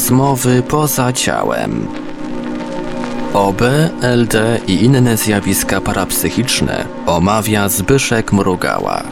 Rozmowy poza ciałem. OB, LD i inne zjawiska parapsychiczne omawia Zbyszek Mrugała.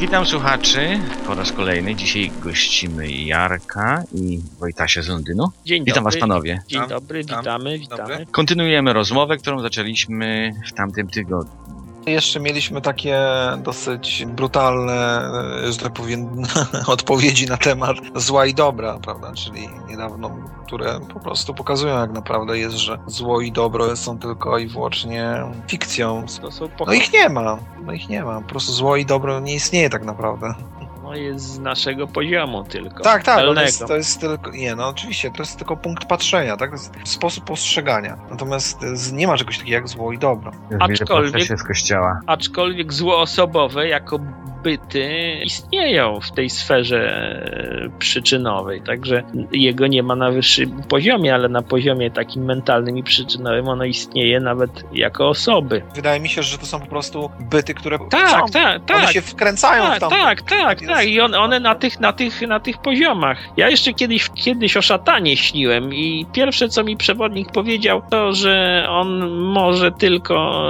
Witam słuchaczy po raz kolejny. Dzisiaj gościmy Jarka i Wojtasia z Londynu. Dzień Witam dobry. was panowie. Dzień dobry, witam. witamy, witamy. Kontynuujemy rozmowę, którą zaczęliśmy w tamtym tygodniu. Jeszcze mieliśmy takie dosyć brutalne, e, że tak powiem, odpowiedzi na temat zła i dobra, prawda? Czyli niedawno, które po prostu pokazują, jak naprawdę jest, że zło i dobro są tylko i wyłącznie fikcją. No ich nie ma, no ich nie ma. Po prostu zło i dobro nie istnieje tak naprawdę. Jest z naszego poziomu tylko. Tak, tak, to jest, to jest tylko, nie no oczywiście, to jest tylko punkt patrzenia, tak? To jest sposób postrzegania. Natomiast z- nie ma czegoś takiego jak zło i dobro. Aczkolwiek- się z kościoła. Aczkolwiek złoosobowe jako byty istnieją w tej sferze e, przyczynowej, także jego nie ma na wyższym poziomie, ale na poziomie takim mentalnym i przyczynowym ono istnieje nawet jako osoby. Wydaje mi się, że to są po prostu byty, które Tak, są, tak, tak. one się wkręcają Tak, w tam. tak, tak, jest- tak. I on, one na tych, na, tych, na tych poziomach. Ja jeszcze kiedyś, kiedyś o szatanie śniłem i pierwsze, co mi przewodnik powiedział, to, że on może tylko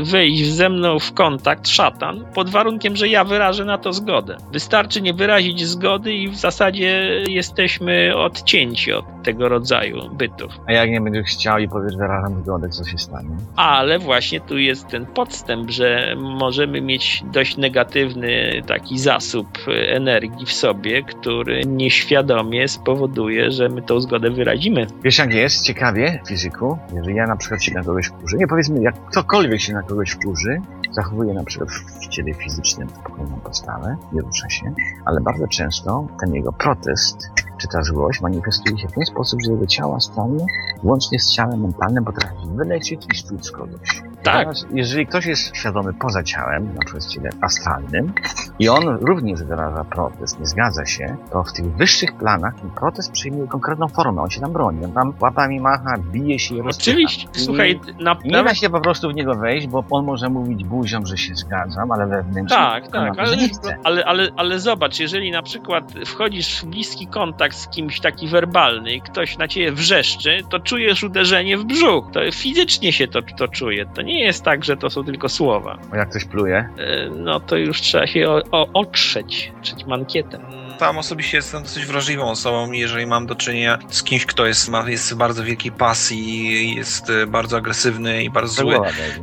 y, wejść ze mną w kontakt, szatan, pod warunkiem, że ja wyrażę na to zgodę. Wystarczy nie wyrazić zgody i w zasadzie jesteśmy odcięci od tego rodzaju bytów. A jak nie będziesz chciał i powiesz, wyrażam zgodę, co się stanie? Ale właśnie tu jest ten podstęp, że możemy mieć dość negatywny taki zasób energii w sobie, który nieświadomie spowoduje, że my tą zgodę wyrazimy. Wiesz jak jest? Ciekawie w fizyku, jeżeli ja na przykład się na kogoś wkurzę, nie powiedzmy, jak ktokolwiek się na kogoś wkurzy, zachowuje na przykład w ciele fizycznym spokojną postawę, nie rusza się, ale bardzo często ten jego protest, czy ta złość manifestuje się w ten sposób, że jego ciało stanie, łącznie z ciałem mentalnym, potrafi wylecieć i szczuć kogoś. Tak. Teraz, jeżeli ktoś jest świadomy poza ciałem, na przykład w ciele astralnym, i on również wyraża protest, nie zgadza się, to w tych wyższych planach ten protest przyjmuje konkretną formę, on się tam broni, on tam łapami macha, bije się i rozpycha. Oczywiście, I słuchaj, na, nie da się po prostu w niego wejść, bo on może mówić buzią, że się zgadzam, ale wewnętrznie Tak, tak, ale, ale, ale, ale zobacz, jeżeli na przykład wchodzisz w bliski kontakt z kimś taki werbalny i ktoś na ciebie wrzeszczy, to czujesz uderzenie w brzuch. To fizycznie się to, to czuje. To nie jest tak, że to są tylko słowa. Jak ktoś pluje, E, No to już trzeba się o, o, otrzeć, trzeć mankietem. Tam osobiście jestem dosyć wrażliwą osobą i jeżeli mam do czynienia z kimś, kto jest, ma, jest w bardzo wielkiej pasji, jest e, bardzo agresywny i bardzo zły,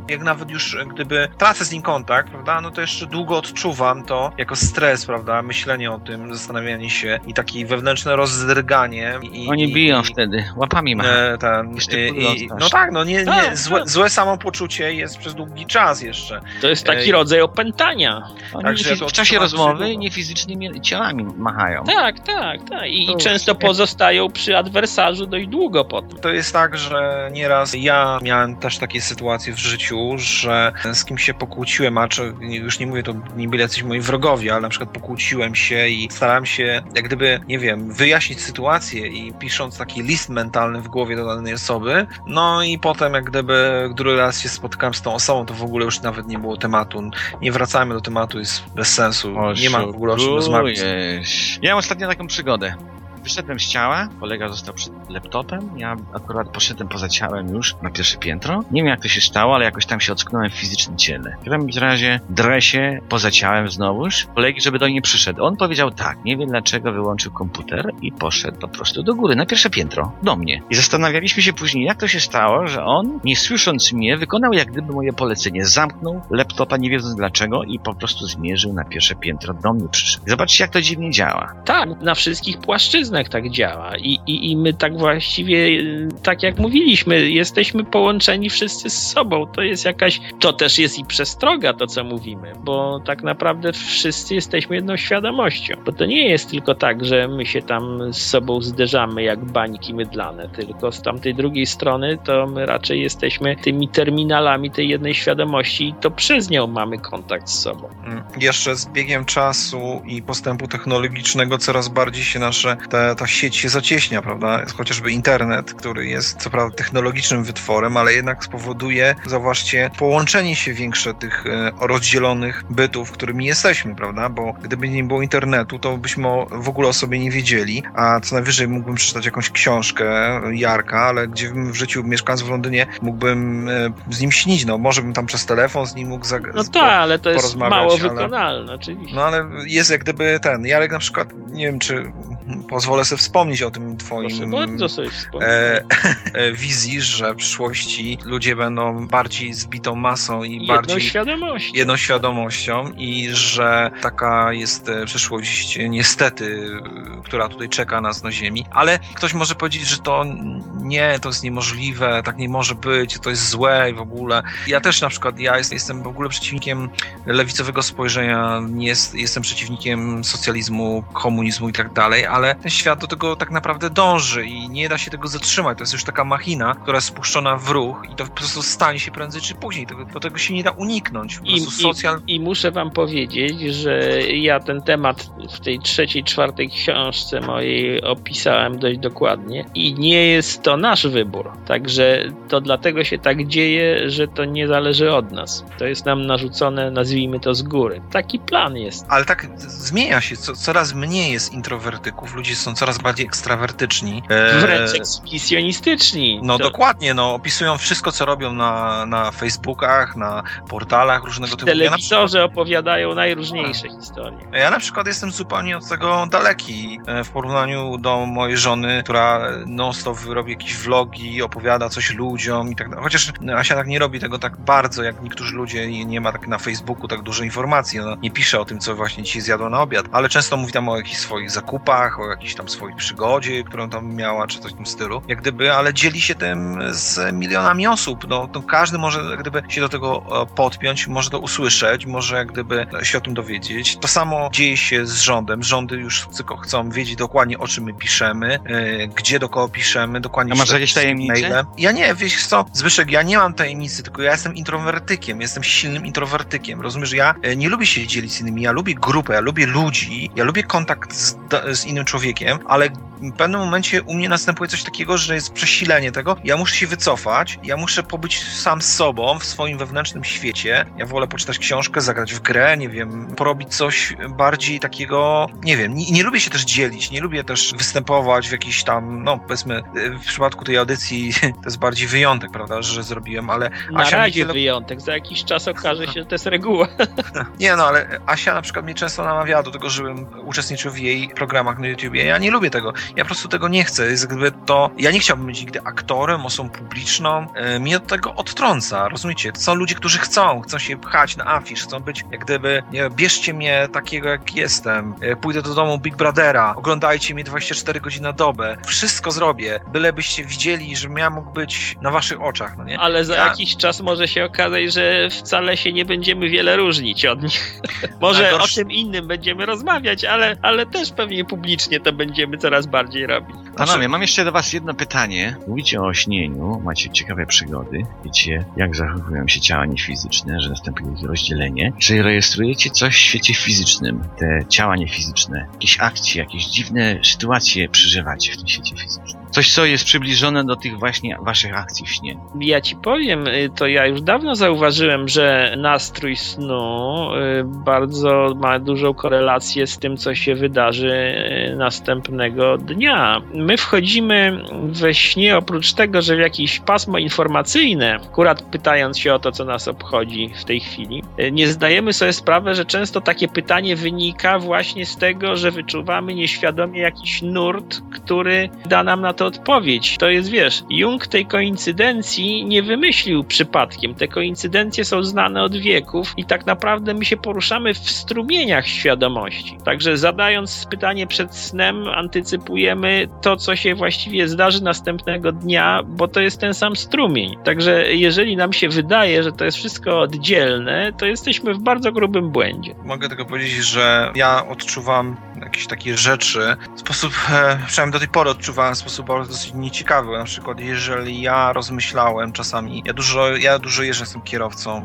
jak nawet już e, gdyby tracę z nim kontakt, prawda, no to jeszcze długo odczuwam to jako stres, prawda, myślenie o tym, zastanawianie się i takie wewnętrzne rozdrganie. I, Oni biją i, wtedy, łapami machają. E, ten, Gestykulują i, i, no tak, no nie, nie, Tak, złe, tak. złe samopoczucie jest przez długi czas jeszcze. To jest taki rodzaj opętania. Oni Także w czasie rozmowy nie fizycznie ciałami machają. Tak, tak, tak. I, To i często pozostają przy adwersarzu dość długo potem. To jest tak, że nieraz ja miałem też takie sytuacje w życiu, że z kimś się pokłóciłem, a czy, już nie mówię to nie byli jacyś moi wrogowie, ale na przykład pokłóciłem się i starałem się jak gdyby, nie wiem, wyjaśnić sytuację i pisząc taki list mentalny w głowie do danej osoby, no i potem jak gdyby, który raz się spotkałem z tą osobą, to w ogóle już nawet nie było tematu. Nie wracajmy do tematu, jest bez sensu. Nie ma w ogóle o czym rozmawiać. Oszukujesz. Miałem ostatnio taką przygodę. Wyszedłem z ciała, kolega został przed laptopem, ja akurat poszedłem poza ciałem już na pierwsze piętro. Nie wiem jak to się stało, ale jakoś tam się ocknąłem w fizycznym ciele. W każdym razie dresie poza ciałem znowuż, kolegi, żeby do mnie przyszedł. On powiedział tak, nie wiem dlaczego wyłączył komputer i poszedł po prostu do góry, na pierwsze piętro, do mnie. I zastanawialiśmy się później, jak to się stało, że on, nie słysząc mnie, wykonał jak gdyby moje polecenie. Zamknął laptopa, nie wiedząc dlaczego i po prostu zmierzył na pierwsze piętro, do mnie przyszedł. Zobaczcie, jak to dziwnie działa. Tak, na wszystkich płaszczyznach tak działa. I, i, I my tak właściwie, tak jak mówiliśmy, jesteśmy połączeni wszyscy z sobą. To jest jakaś, to też jest i przestroga, to co mówimy, bo tak naprawdę wszyscy jesteśmy jedną świadomością. Bo to nie jest tylko tak, że my się tam z sobą zderzamy jak bańki mydlane, tylko z tamtej drugiej strony to my raczej jesteśmy tymi terminalami tej jednej świadomości i to przez nią mamy kontakt z sobą. Mm, Jeszcze z biegiem czasu i postępu technologicznego coraz bardziej się nasze te ta, ta sieć się zacieśnia, prawda? Chociażby internet, który jest co prawda technologicznym wytworem, ale jednak spowoduje, zauważcie, połączenie się większe tych e, rozdzielonych bytów, którymi jesteśmy, prawda? Bo gdyby nie było internetu, to byśmy w ogóle o sobie nie wiedzieli, a co najwyżej mógłbym przeczytać jakąś książkę Jarka, ale gdzie w życiu mieszkając w Londynie mógłbym e, z nim śnić, no może bym tam przez telefon z nim mógł zag- No tak, ale to jest mało ale... wykonalne, oczywiście. No ale jest jak gdyby ten, Jarek na przykład, nie wiem czy pozwolę sobie wspomnieć o tym twoim e, e, wizji, że w przyszłości ludzie będą bardziej zbitą masą i jedną bardziej świadomością. jedną świadomością i że taka jest e, przyszłość niestety, która tutaj czeka nas na ziemi, ale ktoś może powiedzieć, że to nie, to jest niemożliwe, tak nie może być, to jest złe i w ogóle. Ja też na przykład, ja jestem w ogóle przeciwnikiem lewicowego spojrzenia, nie jest, jestem przeciwnikiem socjalizmu, komunizmu i tak dalej, ale ten świat do tego tak naprawdę dąży i nie da się tego zatrzymać. To jest już taka machina, która jest spuszczona w ruch i to po prostu stanie się prędzej czy później. Tego, do tego się nie da uniknąć. Po I, socjal... i, I muszę wam powiedzieć, że ja ten temat w tej trzeciej, czwartej książce mojej opisałem dość dokładnie i nie jest to nasz wybór. Także to dlatego się tak dzieje, że to nie zależy od nas. To jest nam narzucone, nazwijmy to z góry. Taki plan jest. Ale tak zmienia się. Co, coraz mniej jest introwertyków. Ludzie są coraz bardziej ekstrawertyczni. E... Wręcz eksplicjonistyczni. No to... dokładnie. No, opisują wszystko, co robią na, na Facebookach, na portalach różnego typu. Telewizorze ja opowiadają najróżniejsze historie. Ja na przykład jestem zupełnie od tego daleki e, w porównaniu do mojej żony, która non-stop robi jakieś vlogi, opowiada coś ludziom i tak dalej. Chociaż Asia tak nie robi tego tak bardzo, jak niektórzy ludzie i nie ma tak na Facebooku tak dużo informacji. Ona nie pisze o tym, co właśnie dzisiaj zjadła na obiad, ale często mówi tam o jakichś swoich zakupach, o jakiejś tam swojej przygodzie, którą tam miała, czy coś w tym stylu. Jak gdyby, ale dzieli się tym z milionami osób. No, to każdy może jak gdyby się do tego e, podpiąć, może to usłyszeć, może jak gdyby się o tym dowiedzieć. To samo dzieje się z rządem. Rządy już tylko chcą wiedzieć dokładnie, o czym my piszemy, yy, gdzie do kogo piszemy, dokładnie. A masz jakieś tajemnice? Ja nie, wiesz co, Zbyszek, ja nie mam tajemnicy, tylko ja jestem introwertykiem, jestem silnym introwertykiem. Rozumiesz, ja e, nie lubię się dzielić z innymi, ja lubię grupę, ja lubię ludzi, ja lubię kontakt z, z innym człowiekiem, ale w pewnym momencie u mnie następuje coś takiego, że jest przesilenie tego. Ja muszę się wycofać, ja muszę pobyć sam z sobą w swoim wewnętrznym świecie. Ja wolę poczytać książkę, zagrać w grę, nie wiem, porobić coś bardziej takiego, nie wiem, nie, nie lubię się też dzielić, nie lubię też występować w jakiś tam, no powiedzmy, w przypadku tej audycji to jest bardziej wyjątek, prawda, że zrobiłem, ale Na Asia razie wiele... wyjątek, za jakiś czas okaże się, że to jest reguła. nie no, ale Asia na przykład mnie często namawiała do tego, żebym uczestniczył w jej programach na YouTubie. Ja nie lubię tego. Ja po prostu tego nie chcę. Jest jakby to... Ja nie chciałbym być nigdy aktorem, osobą publiczną. E, mnie od tego odtrąca, rozumiecie? Są ludzie, którzy chcą, chcą się pchać na afisz, chcą być jak gdyby, nie, bierzcie mnie takiego, jak jestem. E, pójdę do domu Big Brothera, oglądajcie mnie 24 godziny na dobę. Wszystko zrobię, bylebyście widzieli, że ja mógł być na waszych oczach, no nie? Ale za ja... jakiś czas może się okazać, że wcale się nie będziemy wiele różnić od nich. może o czym innym będziemy rozmawiać, ale, ale też pewnie publicznie to będziemy coraz bardziej robić. Panowie, mam jeszcze do was jedno pytanie. Mówicie o śnieniu, macie ciekawe przygody, wiecie jak zachowują się ciała niefizyczne, że następuje ich rozdzielenie. Czy rejestrujecie coś w świecie fizycznym, te ciała niefizyczne? Jakieś akcje, jakieś dziwne sytuacje przeżywacie w tym świecie fizycznym? Coś, co jest przybliżone do tych właśnie waszych akcji w śnie. Ja ci powiem, y, to ja już dawno zauważyłem, że nastrój snu y, bardzo ma dużą korelację z tym, co się wydarzy y, następnego dnia. My wchodzimy we śnie, oprócz tego, że w jakieś pasmo informacyjne, akurat pytając się o to, co nas obchodzi w tej chwili, nie zdajemy sobie sprawy, że często takie pytanie wynika właśnie z tego, że wyczuwamy nieświadomie jakiś nurt, który da nam na to odpowiedź. To jest, wiesz, Jung tej koincydencji nie wymyślił przypadkiem. Te koincydencje są znane od wieków i tak naprawdę my się poruszamy w strumieniach świadomości. Także zadając pytanie przed snem, antycypujemy to, co się właściwie zdarzy następnego dnia, bo to jest ten sam strumień. Także jeżeli nam się wydaje, że to jest wszystko oddzielne, to jesteśmy w bardzo grubym błędzie. Mogę tylko powiedzieć, że ja odczuwam jakieś takie rzeczy w sposób, e, przynajmniej do tej pory odczuwałem w sposób dosyć nieciekawy. Na przykład, jeżeli ja rozmyślałem czasami, ja dużo, ja dużo jeżdżę, jestem kierowcą,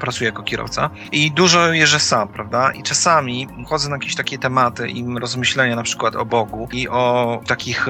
pracuję jako kierowca i dużo jeżdżę sam, prawda? I czasami chodzę na jakieś takie tematy i rozmyślenia na przykład o Bogu i o takich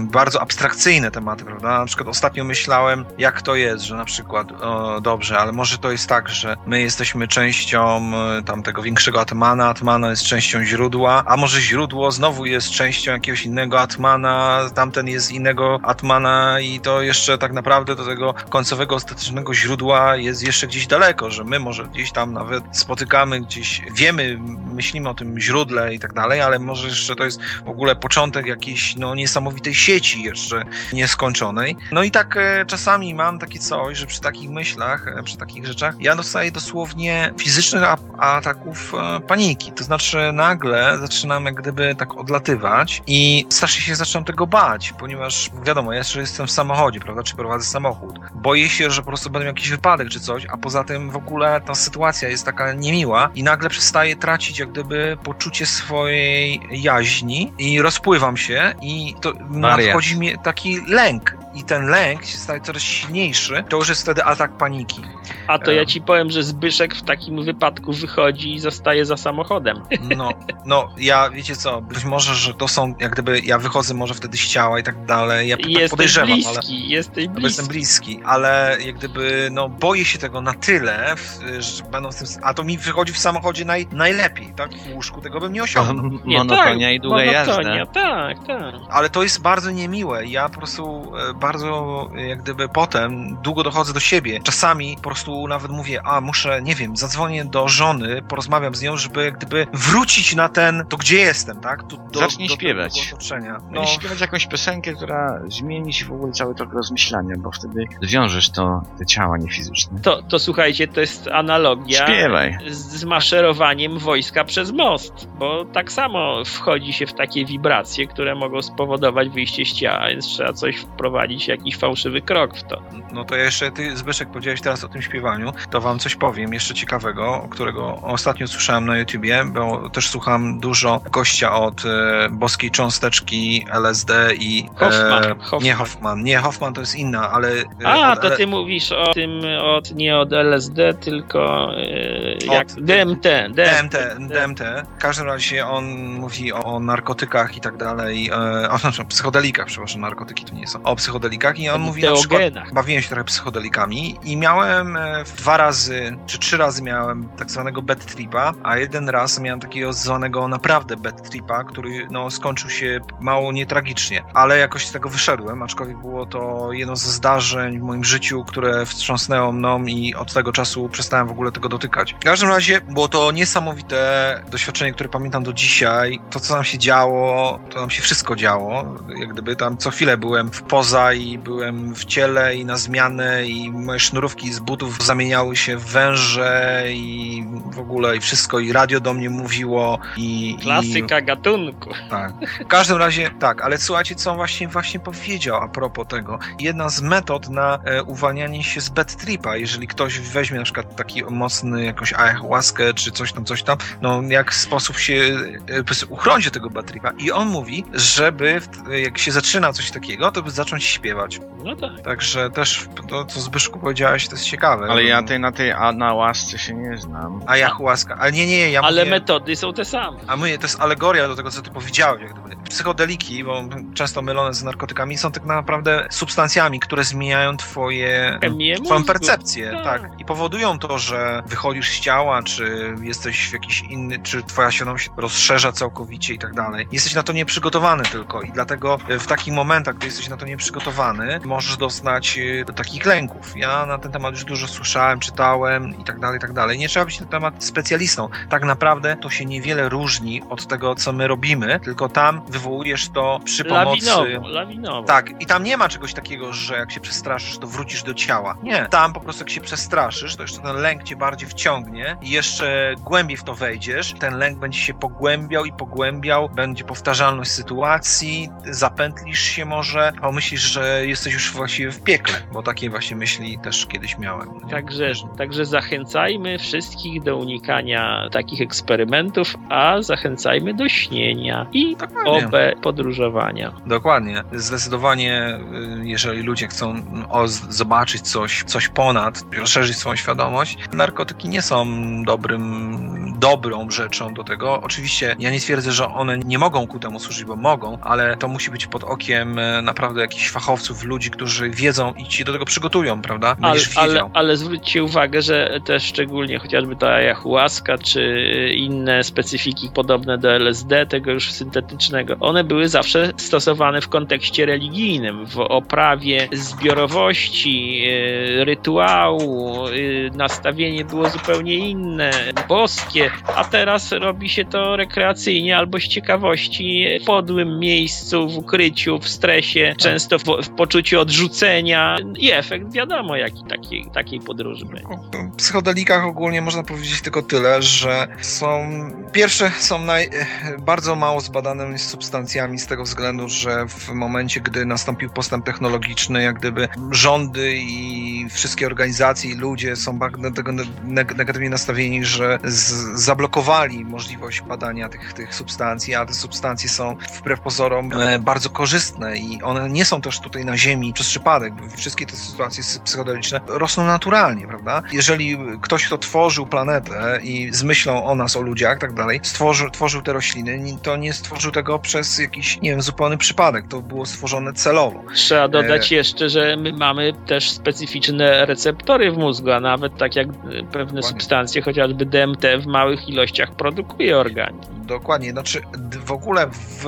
bardzo abstrakcyjne tematy, prawda? Na przykład ostatnio myślałem, jak to jest, że na przykład, o, dobrze, ale może to jest tak, że my jesteśmy częścią e, tamtego większego Atmana, Atmana jest częścią źródła, a może źródło znowu jest częścią jakiegoś innego Atmana, tamten jest innego Atmana i to jeszcze tak naprawdę do tego końcowego, ostatecznego źródła jest jeszcze gdzieś daleko, że my może gdzieś tam nawet spotykamy, gdzieś wiemy, myślimy o tym źródle i tak dalej, ale może jeszcze to jest w ogóle początek jakiejś no, niesamowitej sieci jeszcze nieskończonej. No i tak e, czasami mam takie coś, że przy takich myślach, e, przy takich rzeczach, ja dostaję dosłownie fizycznych ataków e, paniki. To znaczy nagle zaczynam jak gdyby tak odlatywać i strasznie się zaczynam tego bać, ponieważ wiadomo, ja jeszcze jestem w samochodzie, prawda, czy prowadzę samochód. Boję się, że po prostu będę miał jakiś wypadek czy coś, a poza tym w ogóle ta sytuacja jest taka niemiła i nagle przestaję tracić jak gdyby poczucie swojej jaźni i rozpływam się i to Wariat. nadchodzi mi taki lęk i ten lęk się staje coraz silniejszy, to już jest wtedy atak paniki. A to ja ci powiem, że Zbyszek w takim wypadku wychodzi i zostaje za samochodem. No, no, ja wiecie co, być może, że to są, jak gdyby ja wychodzę może wtedy z ciała i tak dalej, ja tak Jesteś podejrzewam, bliski, ale jesteś bo jestem bliski. bliski, ale jak gdyby, no boję się tego na tyle, że będą w tym, a to mi wychodzi w samochodzie naj, najlepiej, tak, w łóżku tego bym nie osiągnął. Nie, Monotonia tak, i długa monotonia, jazda. Tak, tak. Ale to jest bardzo niemiłe. Ja po prostu e, bardzo, jak gdyby potem długo dochodzę do siebie. Czasami po prostu nawet mówię, a muszę, nie wiem, zadzwonię do żony, porozmawiam z nią, żeby jak gdyby wrócić na ten, to gdzie jestem, tak? Tu, do, Zacznij do śpiewać. No, śpiewać jakąś piosenkę, która zmieni ci w ogóle cały tok rozmyślania, bo wtedy zwiążesz to, te ciała niefizyczne. To, to słuchajcie, to jest analogia Śpiewaj. z, z maszerowaniem wojska przez most, bo tak samo wchodzi się w takie wibracje, które mogą spowodować wyjście z ciała, więc trzeba coś wprowadzić, jakiś fałszywy krok w to. no to ja jeszcze, ty Zbyszek powiedziałeś teraz o tym śpiewaniu, to wam coś powiem jeszcze ciekawego, którego ostatnio słyszałem na YouTubie, bo też słucham dużo gościa od e, boskiej cząsteczki LSD i... Hoffman, e, Hoffman. Nie Hoffman, nie Hoffman to jest inna, ale... e, A, to ty mówisz o tym, od, nie od LSD, tylko e, jak Od- DMT. DMT, DMT. W każdym razie on mówi o, narkotykach i tak dalej, e, o, znaczy, o psychodelikach, przepraszam, narkotyki to nie są, o psychodelikach i on mówi na przykład, Teogenach. bawiłem się trochę psychodelikami i miałem e, dwa razy, czy trzy razy miałem tak zwanego bad tripa, a jeden raz miałem takiego zwanego naprawdę bad tripa, który no, skończył się mało nietragicznie, ale jakoś z tego wyszedłem, aczkolwiek było to jedno ze zdarzeń w moim życiu, które wstrząsnęło mną i od tego czasu przestałem w ogóle tego dotykać. W każdym razie było to niesamowite doświadczenie, które pamiętam do dzisiaj. To, co nam się działo, to nam się wszystko działo. Jak gdyby tam co chwilę byłem w poza i byłem w ciele i na zmianę i moje sznurówki z butów zamieniały się w węże i w ogóle i wszystko i radio do mnie mówiło i... i Klasyka gatunku. tak. W każdym razie tak, ale słuchajcie, co on właśnie, właśnie powiedział a propos tego. Jedna z metod na e, uwalnianie się z bad tripa, jeżeli ktoś weźmie na przykład taki mocny jakąś ayahuaskę czy coś tam, coś tam, no jak sposób się e, uchronić od tego bad tripa. I on mówi, żeby w, jak się zaczyna coś takiego, to by zacząć śpiewać. No tak. Także też to, co Zbyszku powiedziałeś, to jest ciekawe. Ale ja tej, na tej a, na łasce się nie znam. Ayahuasca. Ale nie, nie, ja Ale mówię... metody są te same. A my, to jest alegoria do tego, co ty powiedziałeś. Jak gdyby. Psychodeliki, bo często mylone z narkotykami, są tak naprawdę substancjami, które zmieniają twoje, Chemię twoją mózgu. percepcję. Tak. Tak. I powodują to, że wychodzisz z ciała, czy jesteś w jakiś inny, czy twoja świadomość się rozszerza całkowicie i tak dalej. Jesteś na to nieprzygotowany tylko i dlatego w takich momentach, gdy jesteś na to nieprzygotowany, możesz doznać do takich lęków. Ja na ten temat już dużo słyszałem, czytałem i tak dalej, i tak dalej. Nie trzeba być na ten temat specjalistą. Tak naprawdę to się niewiele różni od tego, co my robimy, tylko tam wywołujesz to przy pomocy... Lawinowo, lawinowo. Tak, i tam nie ma czegoś takiego, że jak się przestraszysz, to wrócisz do ciała. Nie. Tam po prostu jak się przestraszysz, to jeszcze ten lęk cię bardziej wciągnie i jeszcze głębiej w to wejdziesz. Ten lęk będzie się pogłębiał i pogłębiał, będzie powtarzalność sytuacji, zapętlisz się może, pomyślisz, że że jesteś już właściwie w piekle, bo takie właśnie myśli też kiedyś miałem. nie? Także, także zachęcajmy wszystkich do unikania takich eksperymentów, a zachęcajmy do śnienia i Dokładnie. OB podróżowania. Dokładnie. Zdecydowanie, y, jeżeli ludzie chcą mm, zobaczyć coś, coś ponad, rozszerzyć swoją świadomość, narkotyki nie są dobrym, dobrą rzeczą do tego. Oczywiście ja nie twierdzę, że one nie mogą ku temu służyć, bo mogą, ale to musi być pod okiem e, naprawdę jakichś fachowców, ludzi, którzy wiedzą i ci do tego przygotują, prawda? Ale, Będziesz ale, wiedział. ale zwróćcie uwagę, że też szczególnie chociażby ta ayahuasca czy inne specyfiki podobne do LSD, tego już syntetycznego, one były zawsze stosowane w kontekście religijnym, w oprawie zbiorowości, e, rytuału, e, nastawienie było zupełnie inne, boskie, a teraz robi się to rekreacyjnie albo z ciekawości w podłym miejscu, w ukryciu, w stresie, często w, poczuciu odrzucenia i efekt wiadomo jaki takiej, takiej podróży będzie. W psychodelikach ogólnie można powiedzieć tylko tyle, że są pierwsze są naj, bardzo mało zbadanymi substancjami z tego względu, że w momencie, gdy nastąpił postęp technologiczny, jak gdyby rządy i wszystkie organizacje i ludzie są tego neg- negatywnie nastawieni, że zablokowali możliwość badania tych, tych substancji, a te substancje są wbrew pozorom e, bardzo korzystne i one nie są też tutaj na ziemi przez przypadek. Wszystkie te sytuacje sy- psychodeliczne rosną naturalnie, prawda? Jeżeli ktoś, kto tworzył planetę i z myślą o nas, o ludziach, tak dalej, stworzył, tworzył te rośliny, to nie stworzył tego przez jakiś, nie wiem, zupełny przypadek. To było stworzone celowo. Trzeba dodać jeszcze, że my mamy też specyficzne receptory w mózgu, a nawet tak jak e, pewne substancje, chociażby DMT w małych ilościach produkuje organizm. Dokładnie, znaczy w ogóle w,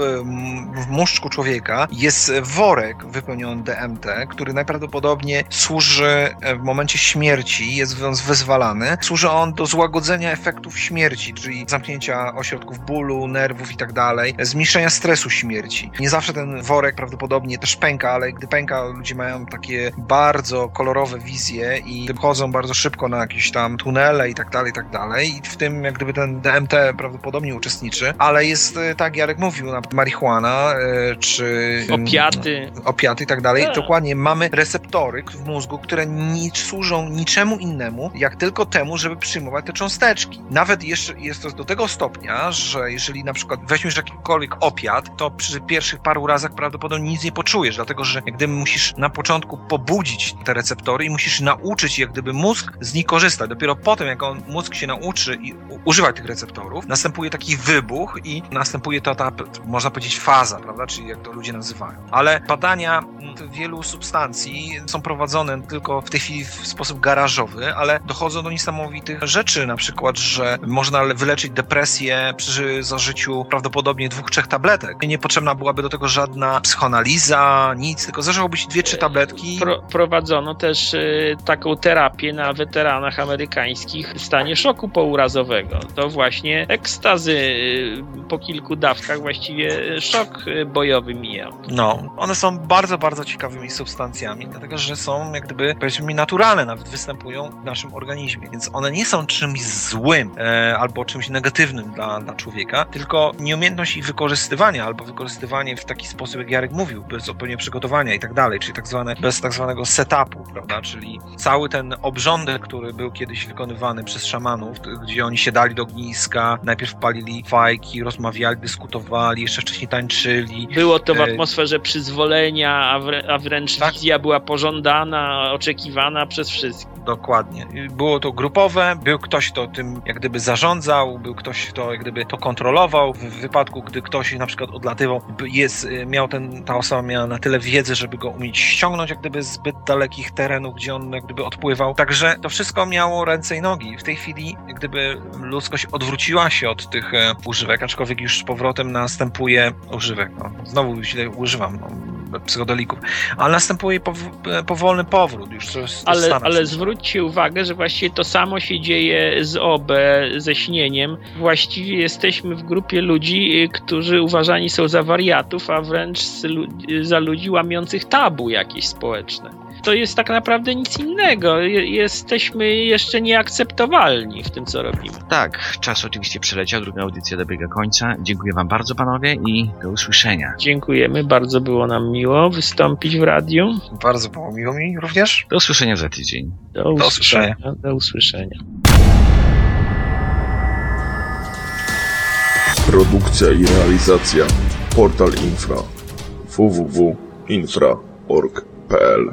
w muszczku człowieka jest worek wypełniony DMT, który najprawdopodobniej służy e, w momencie śmierci, jest on wyzwalany. Służy on do złagodzenia efektów śmierci, czyli zamknięcia ośrodków bólu, nerwów i tak dalej, zmniejszenia stresu śmierci. Nie zawsze ten worek prawdopodobnie też pęka, ale gdy pęka, ludzie mają takie bardzo kolorowe wizje i wchodzą bardzo szybko na jakieś tam tunele i tak dalej, i tak dalej. I w tym jak gdyby ten DMT prawdopodobnie uczestniczy, ale jest, e, tak Jarek mówił, na marihuana e, czy Opiaty. opiaty i tak dalej. Tak. Dokładnie mamy receptory w mózgu, które nie służą niczemu innemu, jak tylko temu, żeby przyjmować te cząsteczki. Nawet jeszcze jest to do tego stopnia, że jeżeli na przykład weźmiesz jakikolwiek opiat, to przy pierwszych paru razach prawdopodobnie nic nie poczujesz, dlatego że jak gdyby musisz na początku pobudzić te receptory i musisz nauczyć jak gdyby mózg z nich korzystać. Dopiero potem, jak on, mózg się nauczy i używać tych receptorów, następuje taki wybuch i następuje to ta, można powiedzieć, faza, prawda, czyli jak to ludzie nazywają. Ale badania mm, wielu substancji są prowadzone tylko w tej chwili w sposób garażowy, ale dochodzą do niesamowitych rzeczy, na przykład, że można le- wyleczyć depresję przy zażyciu prawdopodobnie dwóch, trzech tabletek. Niepotrzebna byłaby do tego żadna psychoanaliza, nic, tylko zażyłoby się dwie, trzy tabletki. Pro, prowadzono też y, taką terapię na weteranach amerykańskich w stanie szoku pourazowego. To właśnie ekstazy po kilku dawkach właściwie szok y, bojowy mijał. No, one są bardzo, bardzo ciekawymi substancjami, dlatego że są jak gdyby, powiedzmy naturalne, nawet występują w naszym organizmie, więc one nie są czymś złym e, albo czymś negatywnym dla, dla człowieka, tylko nieumiejętność ich wykorzystywania albo wykorzystywanie w taki sposób, jak Jarek mówił, bez odpowiedniego przygotowania i tak dalej, czyli tak zwane, bez tak zwanego setupu, prawda, czyli cały ten obrządek, który był kiedyś wykonywany przez szamanów, gdzie oni siadali do ogniska, najpierw palili fajki, rozmawiali, dyskutowali, jeszcze wcześniej tańczyli, Było to w E, atmosferze przyzwolenia, a, wrę- a wręcz Tak. wizja była pożądana, oczekiwana przez wszystkich. Dokładnie. Było to grupowe, był ktoś, kto tym jak gdyby zarządzał, był ktoś, kto jak gdyby to kontrolował. W wypadku, gdy ktoś na przykład odlatywał, jest, y, miał ten, ta osoba miała na tyle wiedzy, żeby go umieć ściągnąć jak gdyby z zbyt dalekich terenów, gdzie on jak gdyby odpływał. Także to wszystko miało ręce i nogi. W tej chwili jak gdyby ludzkość odwróciła się od tych e, używek, aczkolwiek już z powrotem następuje używek. No, znowu źle używam no, psychodelików, ale następuje pow- e, powolny powrót już. To Ale, ale zwróćcie uwagę, że właściwie to samo się dzieje z OB, ze śnieniem. Właściwie jesteśmy w grupie ludzi, y, którzy uważani są za wariatów, a wręcz za ludzi łamiących tabu jakieś społeczne. To jest tak naprawdę nic innego. Je- Jesteśmy jeszcze nieakceptowalni w tym, co robimy. Tak, czas oczywiście przeleciał, druga audycja dobiega końca. Dziękuję wam bardzo panowie i do usłyszenia. Dziękujemy, bardzo było nam miło wystąpić w radiu. Bardzo było miło mi również. Do usłyszenia za tydzień. Do usłyszenia. usłyszenia. Do usłyszenia. Produkcja i realizacja Portal Infra www.infra.org.pl